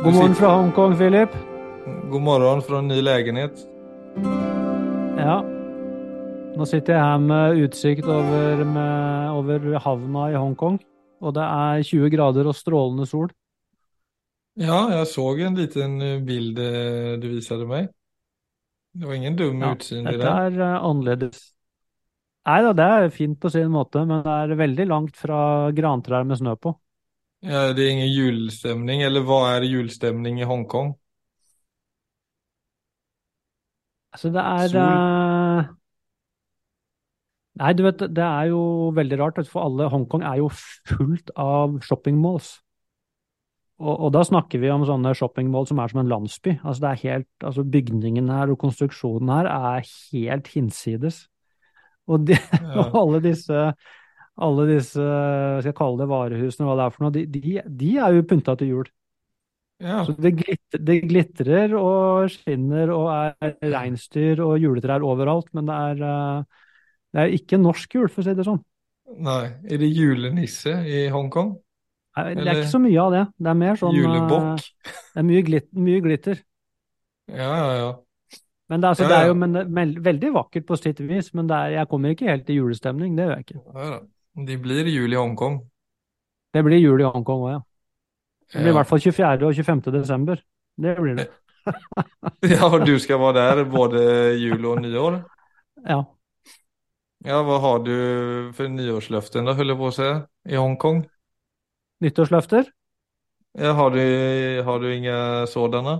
God morgen fra Hongkong, Philip. God morgen fra en ny leilighet. Ja. Nå sitter jeg her med utsikt over, med, over havna i Hongkong. Og det er 20 grader og strålende sol. Ja, jeg så en liten eh, bilde du viste meg. Det var ingen dum Ja, utsyn i dette er eh, annerledes. Nei da, det er fint på sin måte, men det er veldig langt fra grantrær med snø på. Ja, det er ingen julestemning, eller hva er julestemning i Hongkong? Altså, det er Sol. Nei, du vet, det er jo veldig rart, for alle Hongkong er jo fullt av shoppingmalls. Og, og da snakker vi om sånne shoppingmål som er som en landsby. Altså det er helt, altså Bygningen her og konstruksjonen her er helt hinsides. Og, de, Ja. og alle disse, alle disse, skal jeg kalle det varehusene, hva det er for noe, de, de, de er jo pynta til jul. Ja, Så det glitrer, det glitrer og skinner og er reinsdyr og juletrær overalt, men det er, eh, det er ikke norsk jul, for å si det sånn. nei. Er det julenisse i Hongkong? Nei, Det er ikke så mye av det. Det er mer sånn eh, Julebukk? Det er mye, glitt, mye glitter. Ja, ja, ja. Men det, altså, Ja, det er jo men, vel- veldig vakkert på sitt vis, men er, jeg kommer ikke helt i julestemning. Det gjør jeg ikke. ja da. Det blir jul i Hongkong. Det blir jul i Hongkong òg, ja. Det blir i hvert fall 24. og 25. desember. Det blir det. ja, og du skal være der både jul og nyår? Ja. Ja, hva har du for nyårsløften da, holder jeg på å si, i Hongkong? Nyttårsløfter? Ja, har du, har du ingen sådana?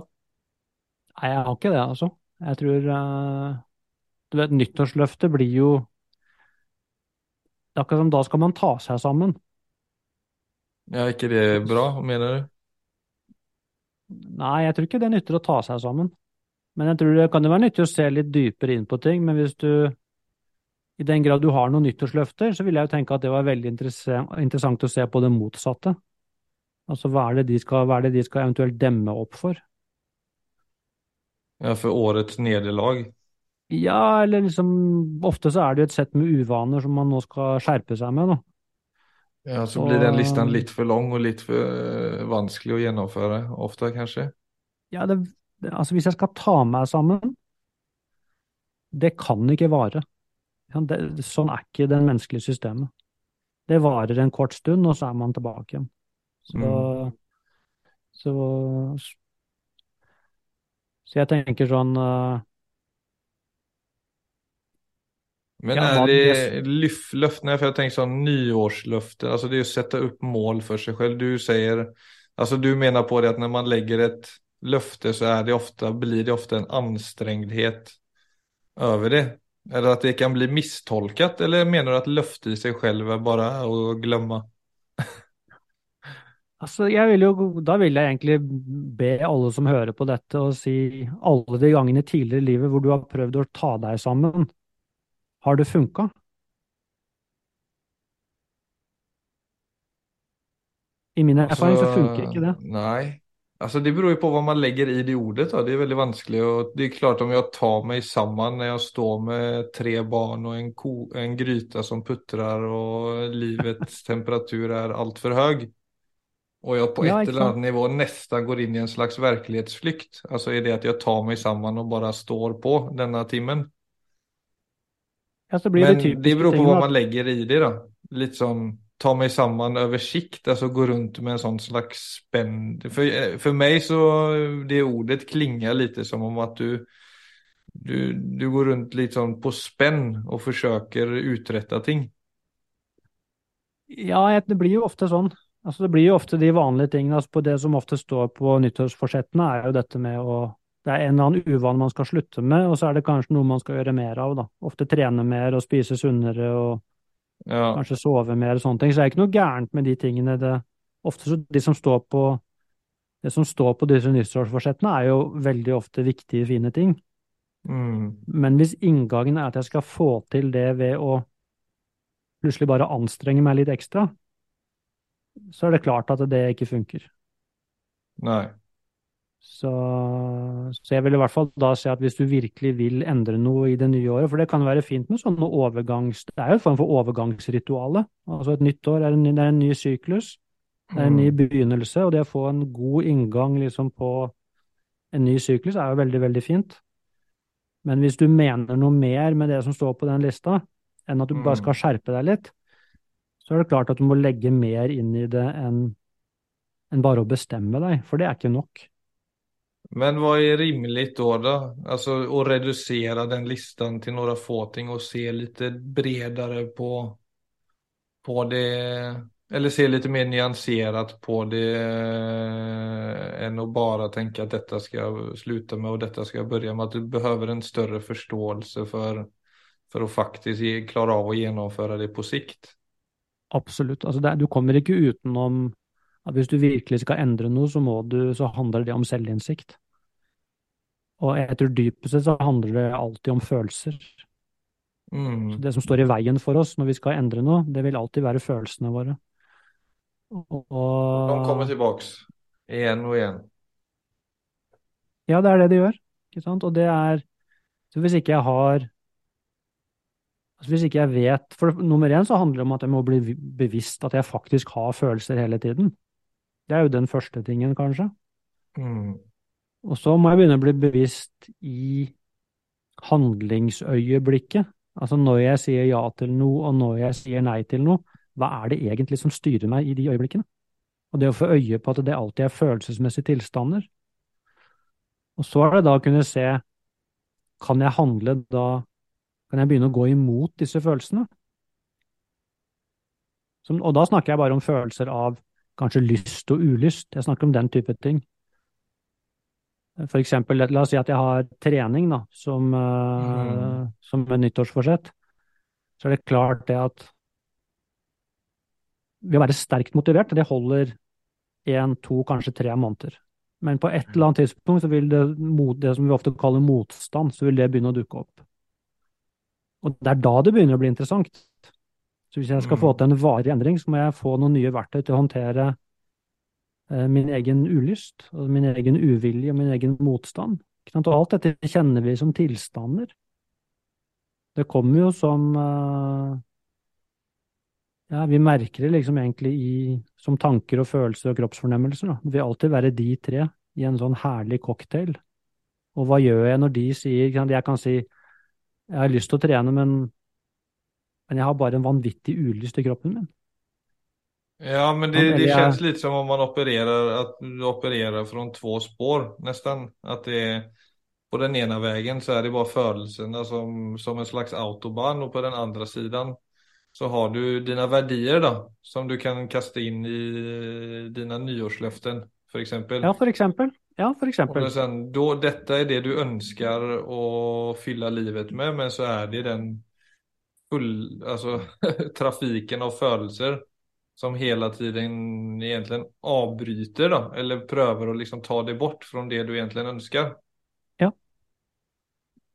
Nei, jeg har ikke det, altså. Jeg tror uh, Du vet, nyttårsløftet blir jo Det er akkurat som da skal man ta seg sammen. Ja, ikke det bra, mener du? Nei, jeg tror ikke det nytter å ta seg sammen. Men jeg tror det kan jo være nyttig å se litt dypere inn på ting. Men hvis du, i den grad du har noen nyttårsløfter, så vil jeg jo tenke at det var veldig interessant å se på det motsatte. Altså hva er det de skal, hva er det de skal eventuelt demme opp for? Ja, for årets nederlag. Ja, eller liksom Ofte så er det jo et sett med uvaner som man nå skal skjerpe seg med, da. Ja, så blir den listan litt for lang og litt for eh, vanskelig å gjennomføre, ofte kanskje. Ja, det, altså hvis jeg skal ta meg sammen, det kan ikke vare. Ja, Det, sånn er ikke det menneskelige systemet. Det varer en kort stund, og så er man tilbake igjen. Så, Mm. så, så jeg tenker sånn eh, Men er det lyf- løftene, for jeg tenker sånn nyårsløfte. altså det er å sette opp mål for seg selv. Du sier, altså du mener på det at når man legger et løfte så er det ofte, blir det ofte en anstrengthet over det. Eller at det kan bli misstolkat, eller mener du at løftet i seg selv er bare å glemme? Altså, vil jo, da vil jeg egentlig be alle som hører på dette, og si alle de gangene tidligere i livet hvor du har prøvd å ta deg sammen, har det funka? I min erfaring så funker ikke det. Nei. Alltså det beror jo på hva man legger i det ordet. Da. Det er veldig vanskelig. Og det er klart om jeg tar meg sammen når jeg står med tre barn og en, ko, en gryta som puttrar og livets temperatur er altfor høy, og jeg på på Ja, eller annet nivå nesten går inn i en slags verklighetsflykt. altså er det at jeg tar meg sammen og bare står på denne timmen. Ja, så blir Men det det beror på hva vad man lägger i det då. Lite som ta mig samman över sikt, alltså gå runt med en sån slags spenn För, för mig så det ordet klingar lite som om att du, du, du går runt lite sånn på spänn och försöker uträtta ting. Ja, det blir jo ofte sånn. Altså, det blir jo ofte de vanlige tingene. Altså, på det som ofte står på nyttårsforsettene, er jo dette med å Det er en eller annen uvane man skal slutte med, og så er det kanskje noe man skal gjøre mer av, da. Ofte trene mer og spise sunnere og Ja, kanskje sove mer og sånne ting. Så det er ikke noe gærent med de tingene. Det, ofte så de som står på det som står på disse nyttårsforsettene, er jo veldig ofte viktige, fine ting. mm, Men hvis inngangen er at jeg skal få til det ved å plutselig bare anstrenge meg litt ekstra, så er det klart at det ikke funker. nej. Så, så jeg vil i hvert fall da si at hvis du virkelig vil endre noe i det nye året, for det kan være fint med sånne overgangs... Det er jo en form for overgangsrituale. Altså et nytt år er en, det er en ny syklus. Det er en ny Mm. begynnelse, og det å få en god inngang liksom på en ny syklus er jo veldig, veldig fint. Men hvis du mener noe mer med det som står på den lista, enn at du bare skal Mm. skjerpe deg litt, så er det klart at du må legge mer inn i det enn enn bare å bestemme deg, for det er ikke nok. Men hva er rimelig da? da? Altså, å redusere den listen til noen få ting og se litt bredere på, på det, eller se litt mer nyansert på det enn å bare tenke at dette skal jeg slutte med og dette skal jeg begynne med. At du behøver en større forståelse for, for å faktisk klare av å gjennomføre det på sikt. Absolutt. Altså det, du kommer ikke utenom at hvis du virkelig skal endre noe, så, må du, så handler det om selvinnsikt. Og jeg tror dypest sett så handler det alltid om følelser. Mm. Det som står i veien for oss når vi skal endre noe, det vil alltid være følelsene våre. Og, De kommer tilbake igjen og igjen. Ja, det er det de gjør. Ikke sant? Og det er Så hvis ikke jeg har altså Hvis ikke jeg vet For nummer én så handler det om at jeg må bli bevisst at jeg faktisk har følelser hele tiden. Det er jo den første tingen, kanskje. Mm. Og så må jeg begynne å bli bevisst i handlingsøyeblikket. Altså når jeg sier ja til noe, og når jeg sier nei til noe, hva er det egentlig som styrer meg i de øyeblikkene? Og det å få øye på at det alltid er følelsesmessige tilstander. Og så er det da å kunne se, kan jeg handle da, kan jeg begynne å gå imot disse følelsene? Som, og da snakker jeg bare om følelser av kanskje lyst og ulyst, jeg snakker om den type ting. For eksempel, la oss si at jeg har trening da, som, eh, Mm. som en nyttårsforsett. Så er det klart det at ved å være sterkt motivert, det holder én, to, kanskje tre måneder. Men på et eller annet tidspunkt så vil det, mot- det som vi ofte kaller motstand, så vil det begynne å dukke opp. Og det er da det begynner å bli interessant. Så hvis jeg skal få Mm. til en varig endring, så må jeg få noen nye verktøy til å håndtere eh, min egen ulyst, min egen uvilje og min egen motstand. Og alt dette kjenner vi som tilstander. Det kommer jo som eh, Ja, vi merker det liksom egentlig i, som tanker og følelser og kroppsfornemmelser. Da. Det vil alltid være de tre i en sånn herlig cocktail. Og hva gjør jeg når de sier? Jeg kan si jeg har lyst til å trene, men, men jeg har bare en vanvittig ulyst i kroppen min. Ja, men det, det kjennes litt som om man opererer, at du opererer fra två spår nesten. At det på den ene veien så er det bare følelsene som, som en slags autobahn og på den andre siden så har du dine verdier, da, som du kan kaste inn i dine nyårsløfter, f.eks. Ja, eksempel. Ja, for eksempel. men sen, då, detta är det du ønsker å fylle livet med, men så er det den full, alltså trafiken av födelser som hela tiden egentligen avbryter då, eller prövar att liksom ta det bort från det du egentligen önskar.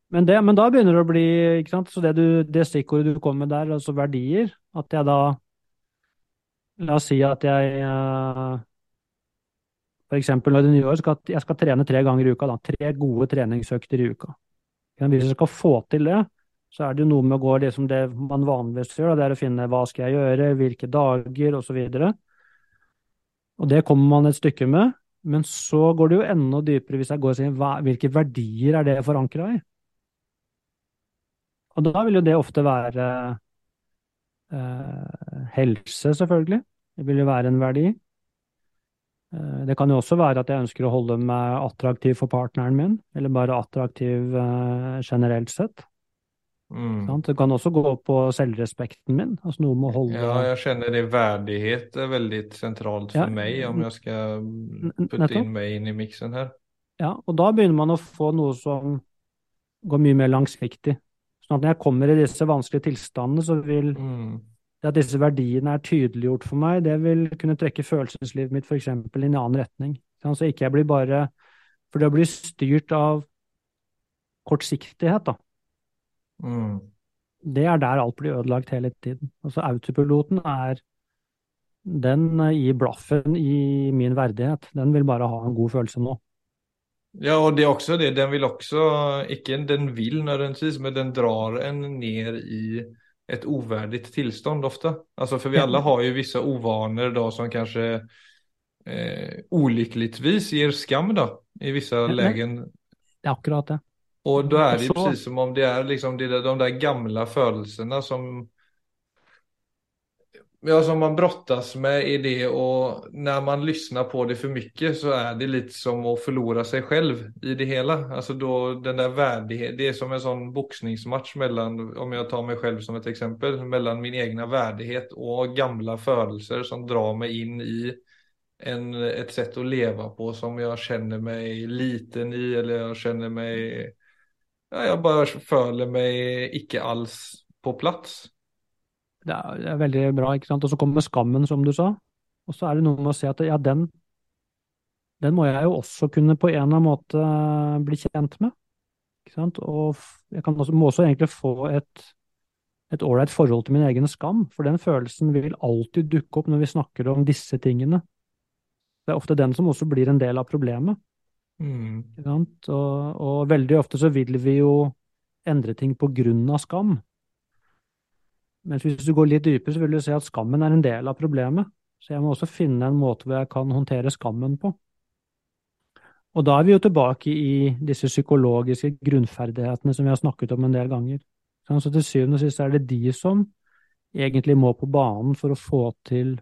Men, det, men da begynner det å bli sant? Så det, du, det stikkordet du kom med der, altså verdier, at jeg da La oss si at jeg eksempel når det er nyår, skal, jeg skal trene tre ganger i uka. Tre gode treningsøkter i uka. Hvis jeg skal få til det, så er det jo noe med å gå liksom det man vanligvis gjør. Det er å finne hva skal jeg gjøre, hvilke dager osv. Og, så og det kommer man et stykke med. Men så går det jo enda dypere hvis jeg går og sier hva, hvilke verdier er det forankra i? Og da vil jo det ofte være eh, helse, selvfølgelig. Det vil jo være en verdi. Eh, det kan jo også være at jeg ønsker å holde meg attraktiv for partneren min, eller bare attraktiv eh, generelt sett. Mm. Det kan også gå på selvrespekten min, altså noe med å holde Ja, jeg kjenner det verdighet er veldig sentralt for Ja, meg, om jeg skal putte inn nettopp. inn mig in i miksen her. Ja, og da begynner man å få noe som går mye mer langsiktig. Sånn at når jeg kommer i disse vanskelige tilstandene, så vil Mm. det at disse verdiene er tydeliggjort for meg, det vil kunne trekke følelseslivet mitt f.eks. i en annen retning. Så ikke jeg blir bare For det å bli styrt av kortsiktighet, da, Mm. det er der alt blir ødelagt hele tiden. Altså autopiloten er Den eh, gir blaffen i min verdighet. Den vil bare ha en god følelse nå. Ja, og det er også det. Den vil også Ikke den vil nødvendigvis, men den drar en ned i et uverdig tilstand ofte. Altså, for vi alle har jo visse uvaner da som kanskje eh, ulykkeligvis gir skam da, i visse Ja, leger. Det er akkurat det. Och då är det ju precis som om det är liksom det, de där gamla födelserna som Ja, som man brottas med i det och när man lyssnar på det för mycket så är det lite som att förlora sig själv i det hela. Alltså då den där värdighet, det är som en sån boxningsmatch mellan, om jag tar mig själv som ett exempel, mellan min egna värdighet och gamla födelser som drar mig in i en, ett sätt att leva på som jag känner mig liten i eller jag känner mig, ja, bare føler meg ikke alls på plass. Det er, det er veldig bra, ikke sant. Og så kommer skammen, som du sa. Og så er det noe med å se at ja, den, den må jeg jo også kunne på en eller annen måte eh, bli kjent med. Ikke sant. Og jeg også, må også egentlig få et et ålreit forhold til min egen skam, for den følelsen vil alltid dukke opp når vi snakker om disse tingene. Det er ofte den som også blir en del av problemet. Mm. Og, og veldig ofte så vil vi jo endre ting på grunn av skam. Mens hvis du går litt dypere, så vil du se at skammen er en del av problemet. Så jeg må også finne en måte hvor jeg kan håndtere skammen på. Og da er vi jo tilbake i disse psykologiske grunnferdighetene som vi har snakket om en del ganger. Så til syvende og sist er det de som egentlig må på banen for å få til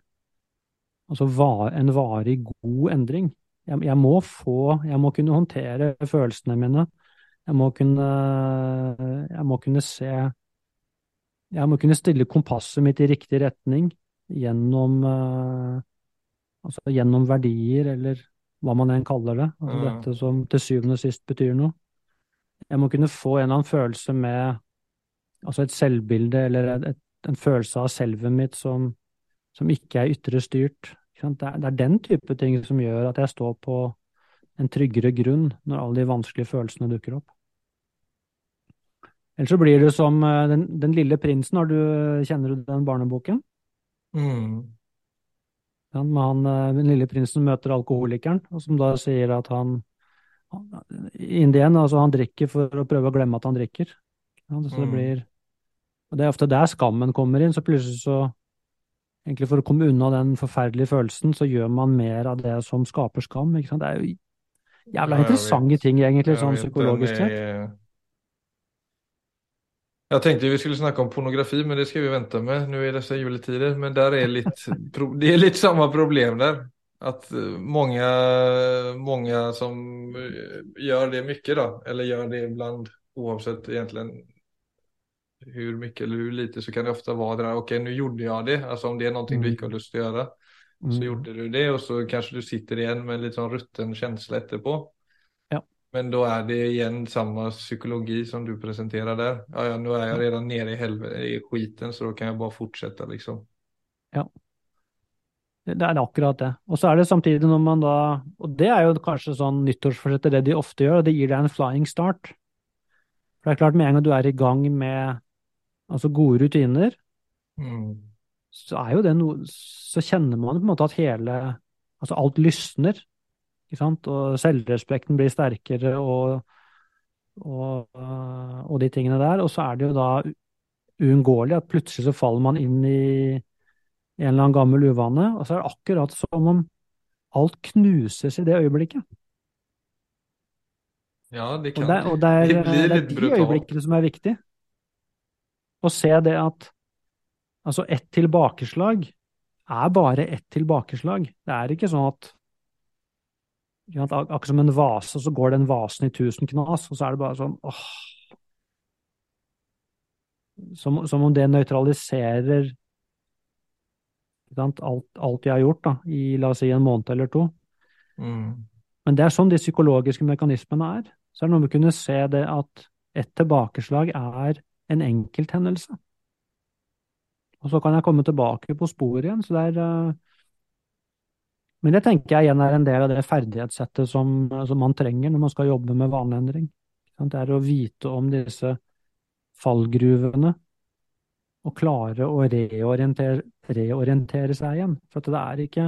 altså en varig god endring. Jeg, jeg må få, jeg må kunne håndtere følelsene mine. Jeg må kunne, jeg må kunne se Jeg må kunne stille kompasset mitt i riktig retning gjennom, eh, altså gjennom verdier, eller hva man enn kaller det. Altså Mm. dette som til syvende og sist betyr noe. Jeg må kunne få en eller annen følelse med altså et selvbilde, eller et, et, en følelse av selvet mitt som, som ikke er ytre styrt. Det, er, det er den type ting som gjør at jeg står på en tryggere grunn når alle de vanskelige følelsene dukker opp. Ellers så blir du som eh, den, den lille prinsen, har du, kjenner du den barneboken? Mm. Ja, han, eh, den lille prinsen møter alkoholikeren, som da sier at han Indien, In altså han drikker for å prøve å glemme at han drikker. Ja, så det Mm. blir Og det er ofte der skammen kommer inn, så plutselig så Egentlig for å komme unna den forferdelige følelsen, så gjør man mer av det som skaper skam. Ikke sant? Det er jo jævla interessante ting, egentlig, sånn psykologisk sett. Jeg tenkte vi skulle snakke om pornografi, men det skal vi vente med nå i disse juletider. Men der er litt, det er litt samme problem der. At mange, många, många som gjør det mye, da, eller gjør det iblant, oavsett egentligen hur mycket eller hur lite så kan det ofta vara det där, okej nu gjorde jag det, alltså om det är någonting du Mm. inte har lust att göra. Så Mm. gjorde du det och så kanske du sitter igen med en lite sån rutten känsla etterpå. Ja. Men då är det igen samma psykologi som du presenterar där. Ja, ja, nu är jag redan nere i i skiten så då kan jag bara fortsätta liksom. Ja. det er akkurat det. Og så er det samtidig når man da Og det er jo kanskje sånn nyttårsforsettet, det de ofte gjør, og det gir deg en flying start. For det er klart, med en gang du er i gang med altså gode rutiner, Mm. så er jo det noe Så kjenner man på en måte at hele Altså alt lysner, ikke sant, og selvrespekten blir sterkere og og, øh, og de tingene der. Og så er det jo da uunngåelig at plutselig så faller man inn i en eller annen gammel uvane, og så er det akkurat som om alt knuses i det øyeblikket. Ja, det Og det, og det er, det det er de øyeblikkene som er viktige. Å se det at altså ett tilbakeslag er bare ett tilbakeslag. Det er ikke sånn at Akkurat som en vase, så går den vasen i tusen knas, og så er det bare sånn åh. Som, som om det nøytraliserer alt, alt jeg har gjort da, i la oss si en måned eller to. Mm. Men det er sånn de psykologiske mekanismene er. Så er det noe med å kunne se det at et tilbakeslag er en enkelthendelse. Og så kan jeg komme tilbake på sporet igjen. Så det er eh, Men det tenker jeg igjen er en del av det ferdighetssettet som, som man trenger når man skal jobbe med vaneendring. Det er å vite om disse fallgruvene og klare å reorientere, reorientere seg igjen. For det er ikke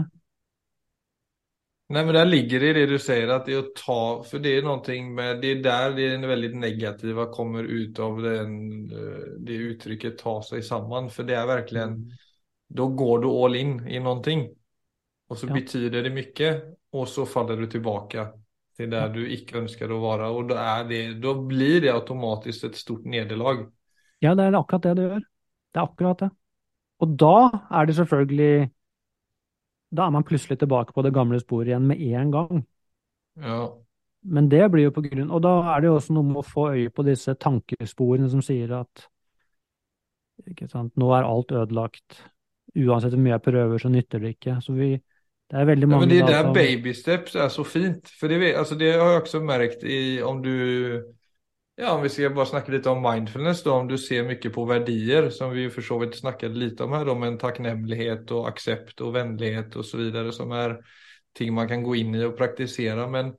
Nej men där ligger det i det du säger att det är att ta, för det är någonting med, det är där det är väldigt negativa kommer ut av den, eh, det uttrycket ta sig samman. För det är verkligen, Mm. då går du all in i någonting. Och så Ja. betyder det mycket och så faller du tillbaka till där du icke ønsker att vara. Och då, är det, då blir det automatiskt ett stort nederlag. Ja, det er akkurat det det gjør. Det er akkurat det. Og da er det selvfølgelig Da er man plutselig tilbake på det gamle sporet igjen med en gang. Ja. Men det blir jo på grunn Og da er det jo også noe med å få øye på disse tankesporene som sier at nå er alt ødelagt. Uansett hvor mye jeg prøver, så nytter det ikke. Så vi Det er veldig mange Ja, men det der babysteps er så fint. For det, altså, det har jeg også merket i om du, ja om vi ska bara snacka lite om mindfulness då, om du ser mycket på verdier som vi för så vidt snackade lite om här då, med en tacknämlighet och accept och vänlighet och så vidare som är ting man kan gå in i och praktisera. Men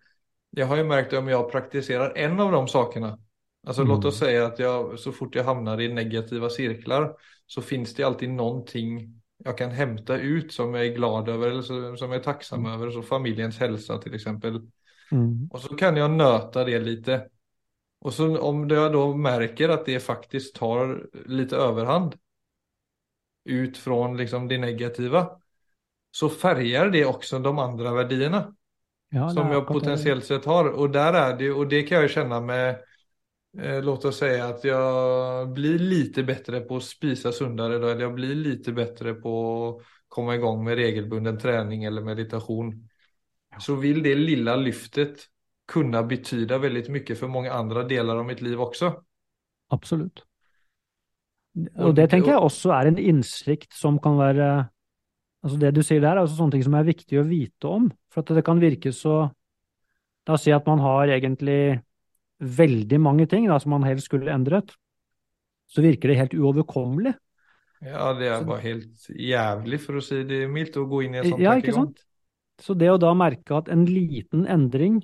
jag har ju märkt att om jag praktiserar en av de sakerna, alltså Mm. låt oss säga att jag så fort jag hamnar i negativa cirklar så finns det alltid någonting jag kan hämta ut som jag är glad över eller som jag är tacksam över. Så familjens hälsa till exempel. Mm. Och så kan jag nöta det lite. Och så om jag då märker att det faktiskt tar lite överhand ut fra liksom det negativa så färgar det också de andra värdierna Ja, som jeg jag potentiellt sett har. Och där är det, och det kan jag kjenne känna med, eh, låt oss säga att jag blir lite bättre på att spisa sundare då, eller jag blir lite bättre på att komma igång med regelbunden träning eller meditation. Så vill det lilla lyftet kunna betyda väldigt mycket för många andra delar av mitt liv også. Absolutt. Og det tenker jeg også er en innsikt som kan være Altså det du sier der, er også sånne ting som er viktig å vite om. For at det kan virke så La oss si at man har egentlig veldig mange ting da, som man helst skulle endret. Så virker det helt uoverkommelig. Ja, det er bare helt jævlig, for å si det mildt, å gå inn i en sånn Ja, ikke tankegang. sant? Så det å da merke at en liten endring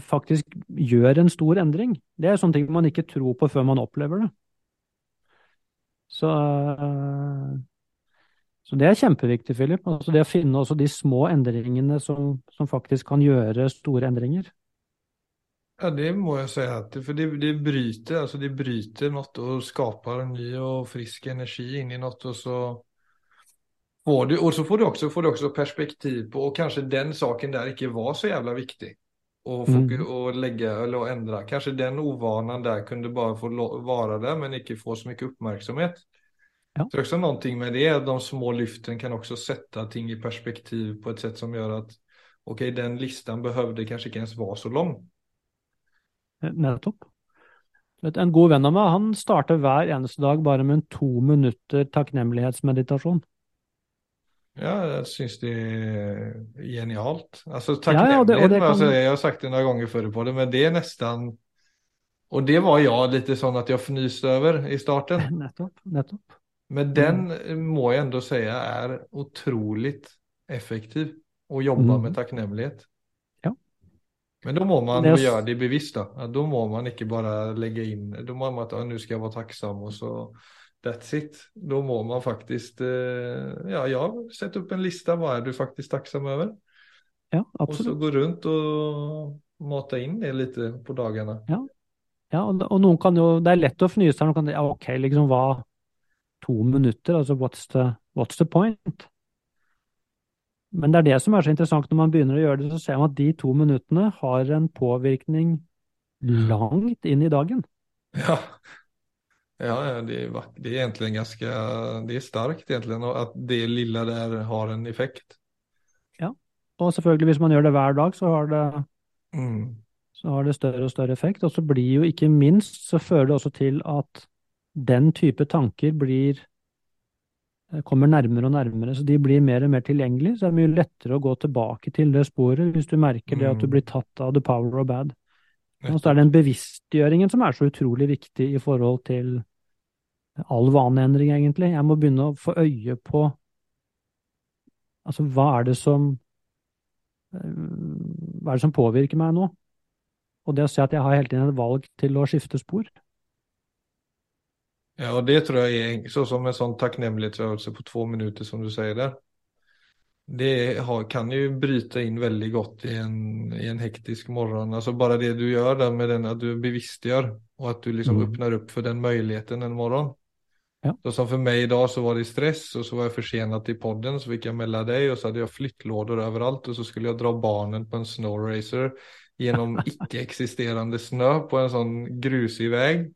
faktisk gjør en stor endring, det er sånne ting man ikke tror på før man opplever det. Så, eh, så det er kjempeviktig, Philip. Altså det å finne også de små endringene som, som faktisk kan gjøre store endringer. Ja, det må jeg si at for det, det bryter, altså det bryter noe og skaper en ny og frisk energi inn i noe, og så får du, og så får du også, får du også perspektiv på, og kanskje den saken der ikke var så jævla viktig å, Mm. å legge eller å endre. Kanskje den ovanan der kunne bare få være der, men ikke få så mye oppmerksomhet. Ja. Så også noe med det, de små lyften kan også sette ting i perspektiv på et sett som gjør at ok, den listan behøvde kanskje ikke ens være så lang. Nettopp. En god venn av meg, han starter hver eneste dag bare med en to minutter takknemlighetsmeditasjon. Ja, jeg syns det er genialt. Altså, Ja, ja, det- det jeg kan- altså, jeg har sagt det noen ganger før på det, men det er nesten Og det var jeg litt sånn at jeg fnyste over i starten. Nettopp. Nettopp. Men den må jeg enda si er utrolig effektiv å jobbe mm. med takknemlighet. Ja. Men da må man Det er- gjøre det bevisst. Da Da må man ikke bare legge inn Da må man at nå skal jeg være takksom, og så That's it. Da må man faktisk eh, Ja, ja, sette opp en liste. Hva er du faktisk takksom over? Ja, absolutt. Og så gå rundt og mate inn det litt på dagene. Ja, og, og noen kan jo Det er lett å fnyse her. Noen kan ja, ok, liksom hva To minutter, altså what's the, what's the point? Men det er det som er så interessant når man begynner å gjøre det, så ser man at de to minuttene har en påvirkning langt inn i dagen. Ja. Ja, ja, det är, vack- det är egentligen ganska, det är starkt egentligen och att det lilla där har en effekt. Ja, Og selvfølgelig, hvis man gjør det hver dag, så har det, Mm. så har det større og større effekt. Og så blir jo ikke minst, så fører det også til at den type tanker blir eh, kommer nærmere og nærmere, så de blir mer og mer tilgjengelige. Så det er mye lettere å gå tilbake til det sporet hvis du merker det at du Mm. blir tatt av the power of bad. Og så er det den bevisstgjøringen som er så utrolig viktig i forhold til all vaneendring, egentlig. Jeg må begynne å få øye på Altså, hva er det som eh, Hva er det som påvirker meg nå? Og det å se at jeg har hele tiden et valg til å skifte spor. Ja, og det tror jeg er sånn som en sånn takknemlighetsøvelse på to minutter, som du sier där. Det har, kan ju bryta in väldigt gott i en, i en hektisk morgon. Alltså bara det du gör där med den att du bevisstgör och att du liksom Mm. öppnar upp för den möjligheten en morgon. Ja. Så som för mig idag så var det stress och så var jag försenad till podden så fick jag melde dig och så hade jag flyttlådor överallt och så skulle jag dra barnen på en snowracer genom icke-existerande snö på en sån grusig väg.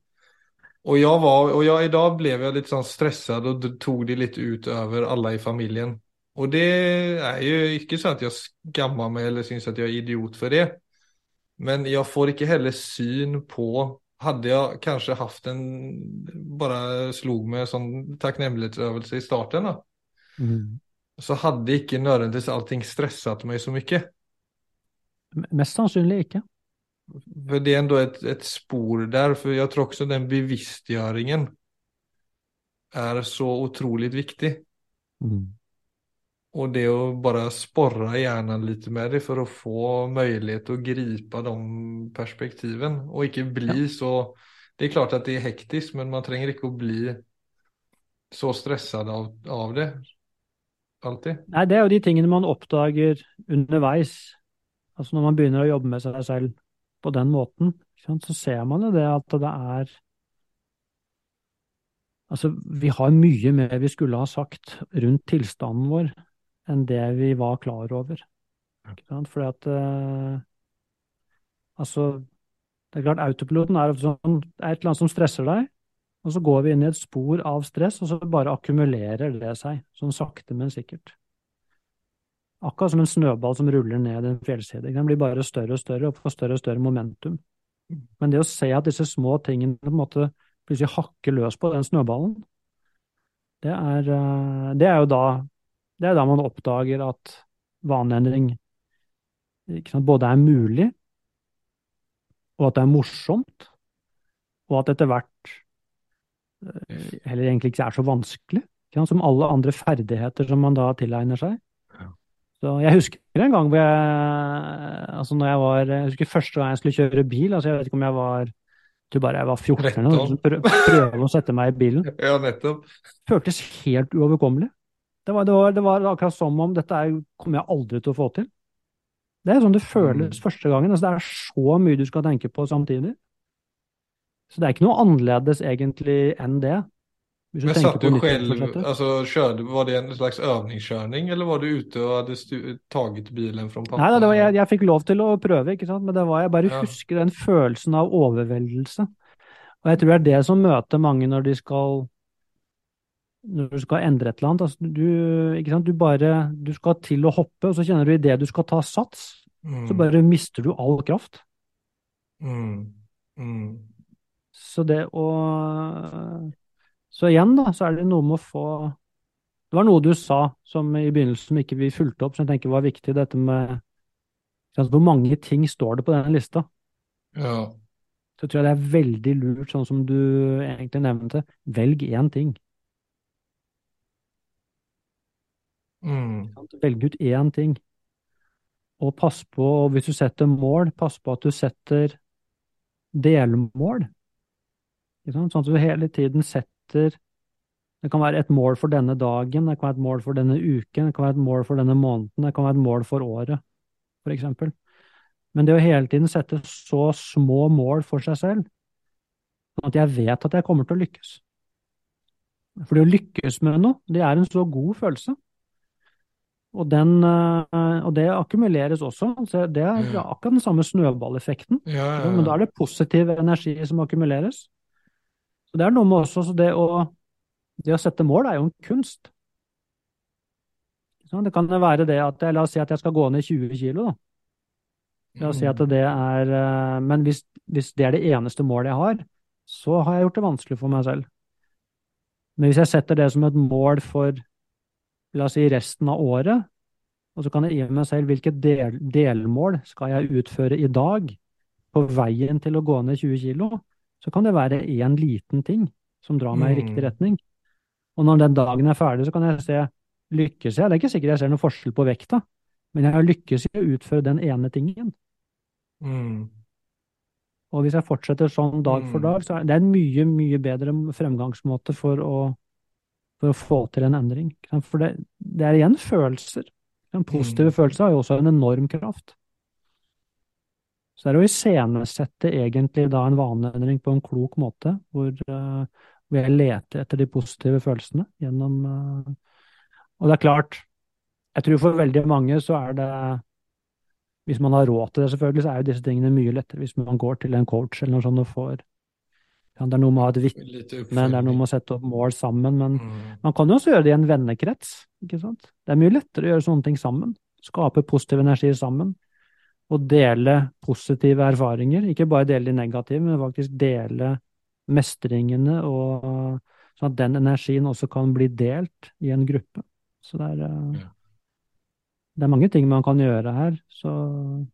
Och jag var, och jag, idag blev jag lite sån stressad och d- tog det lite ut över alla i familjen. Och det er jo ikke sånn at jeg skammer meg eller syns at jeg er idiot for det. Men jeg får ikke heller syn på, Hadde jeg kanskje haft en, Bare slog meg en sånn takknemlighetsøvelse i starten da. Mm. så hadde ikke nødvendigvis allting stresset meg så mye. Mest sannsynlig ikke. For det er ändå et, et spor der. For jeg tror også den bevisstgjøringen er så utrolig viktig. Mm. Och det att bara sporra hjärnan lite med det för att få möjlighet att gripa de perspektiven och inte bli så. Det är klart att det är hektiskt men man tränger inte att bli så stressad av, av det. Alltid. Nei, det er jo de tingene man oppdager underveis. Altså når man begynner å jobbe med seg selv på den måten, så ser man jo det at det er Altså, vi har mye mer vi skulle ha sagt rundt tilstanden vår enn det vi var klar over. Fordi at eh, Altså, det er klart autopiloten er sånn er et eller annet som stresser deg, og så går vi inn i et spor av stress, og så bare akkumulerer det seg, sånn sakte, men sikkert. Akkurat som en snøball som ruller ned en fjellside. Den blir bare større og større og får større og større momentum. Men det å se at disse små tingene på en måte plutselig hakker løs på den snøballen, det er, eh, det er jo da det er da man oppdager at vaneendring sant, både er mulig, og at det er morsomt, og at etter hvert eh, heller egentlig ikke er så vanskelig, sant, som alle andre ferdigheter som man da tilegner seg. Så jeg husker en gang hvor jeg, altså når jeg var, jeg husker første gang jeg skulle kjøre bil, altså jeg vet ikke om jeg var, jeg bare jeg var 14 eller noe, 13. så prø- prøve å sette meg i bilen. Ja, nettopp. Føltes helt uoverkommelig. Det var, det var, det var akkurat som om dette er, kommer jeg aldri til å få til. Det er sånn det føles Mm. første gangen. Altså det er så mye du skal tenke på samtidig. Så det er ikke noe annerledes egentlig enn det. Hvis Men satt du selv, altså alltså var det en slags øvingskjøring, eller var du ute og hadde taget bilen fra pappa? Nei, det var, jeg, jeg fikk lov til å prøve, ikke sant? men det var, jeg bare Ja. husker den følelsen av overveldelse. Og jeg tror det er det som møter mange når de skal når du skal endre et eller annet. Altså, du? Du, bare, du skal til å hoppe, og så kjenner du idet du skal ta sats, Mm, så bare mister du all kraft. mm, mm. Så det å Så igjen, da, så er det noe med å få Det var noe du sa som i begynnelsen ikke vi fulgte opp, som jeg tenker var viktig, dette med Hvor mange ting står det på denne lista? Ja. Så tror jeg det er veldig lurt, sånn som du egentlig nevnte, velg én ting. Mm? Velg ut én ting. Og pass på, hvis du setter mål, pass på at du setter delmål. Sånn at du hele tiden setter Det kan være et mål for denne dagen, det kan være et mål for denne uken, det kan være et mål for denne måneden, det kan være et mål for året, for eksempel. Men det å hele tiden sette så små mål for seg selv, sånn at jeg vet at jeg kommer til å lykkes. For det å lykkes med noe, det er en så god følelse. Og, den, eh, og det akkumuleres også. Så det er Ja. akkurat den samme snøballeffekten. ja, ja, Men da er det positiv energi som akkumuleres. Så det er noe med også så det å, det å sette mål er jo en kunst. Så det kan være det at La oss si at jeg skal gå ned 20 kilo. Da. La oss si at Mm, det er eh, Men hvis, hvis det er det eneste målet jeg har, så har jeg gjort det vanskelig for meg selv. Men hvis jeg setter det som et mål for la oss si resten av året, og så kan jeg gi meg selv hvilke del, delmål skal jeg utføre i dag på veien til å gå ned 20 kilo, så kan det være én liten ting som drar meg i riktig Mm. retning. Og når den dagen er ferdig, så kan jeg se lykkes jeg. Det er ikke sikkert jeg ser noen forskjell på vekta, men jeg har lykkes i å utføre den ene tingen. mm, Og hvis jeg fortsetter sånn dag for Mm. dag, så er det en mye, mye bedre fremgangsmåte for å, for å få til en endring. For det, det er igjen følelser. Den positive Mm. følelsen har jo også en enorm kraft. Så det er å iscenesette egentlig da en vaneendring på en klok måte, hvor, uh, hvor jeg leter etter de positive følelsene gjennom uh, Og det er klart, jeg tror for veldig mange så er det Hvis man har råd til det, selvfølgelig, så er jo disse tingene mye lettere hvis man går til en coach eller noe sånt og får ja, Det er noe med å ha et vitne, det er noe med å sette opp mål sammen, men Mm. man kan jo også gjøre det i en vennekrets, ikke sant? Det er mye lettere å gjøre sånne ting sammen. Skape positiv energi sammen. Og dele positive erfaringer. Ikke bare dele de negative, men faktisk dele mestringene, og sånn at den energien også kan bli delt i en gruppe. Så det er, eh, Ja. det er mange ting man kan gjøre her, så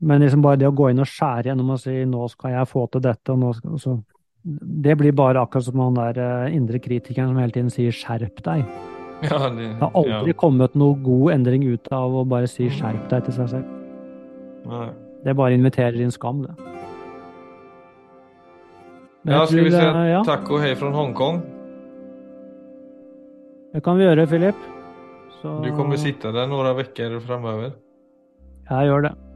Men liksom bare det å gå inn og skjære gjennom og si 'nå skal jeg få til dette', og nå skal så, Det blir bare akkurat som han der eh, indre kritikeren som hele tiden sier 'skjerp deg'. Ja, det, Det har aldri ja. kommet noe god endring ut av å bare si 'skjerp deg' til seg selv. Nei. Det bare inviterer inn skam, det. Men Ja, skal vi se. eh, ja, och hej från Hongkong? det kan vi gjøre, Philip. Så Du kommer sitte der noen uker framover. jeg gjør det.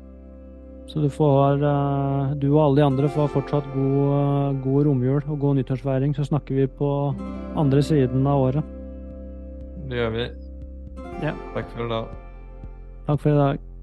Så du får, eh, du og alle de andre får fortsatt god, god romjul og god nyttårsfeiring. Så snakker vi på andre siden av året. Det gjør vi. Ja. for i dag. Takk for i dag.